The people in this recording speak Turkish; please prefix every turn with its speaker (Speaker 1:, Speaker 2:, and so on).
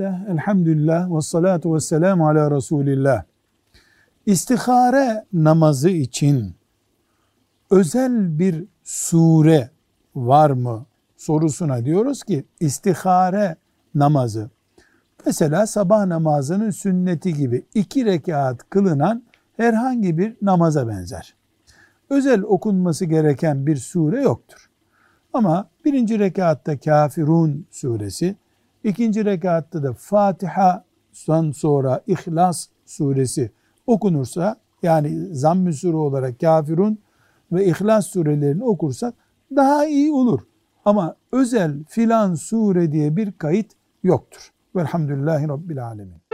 Speaker 1: Bismillah, elhamdülillah, ve salatu ve selamu ala Resulillah. İstihare namazı için özel bir sure var mı sorusuna diyoruz ki istihare namazı mesela sabah namazının sünneti gibi iki rekat kılınan herhangi bir namaza benzer. Özel okunması gereken bir sure yoktur. Ama birinci rekatta Kafirun suresi, ikinci rekatta da Fatiha'dan sonra İhlas suresi okunursa yani zamm-ı sure olarak Kafirun ve İhlas surelerini okursak daha iyi olur. Ama özel filan sure diye bir kayıt yoktur. Velhamdülillahi Rabbil Alemin.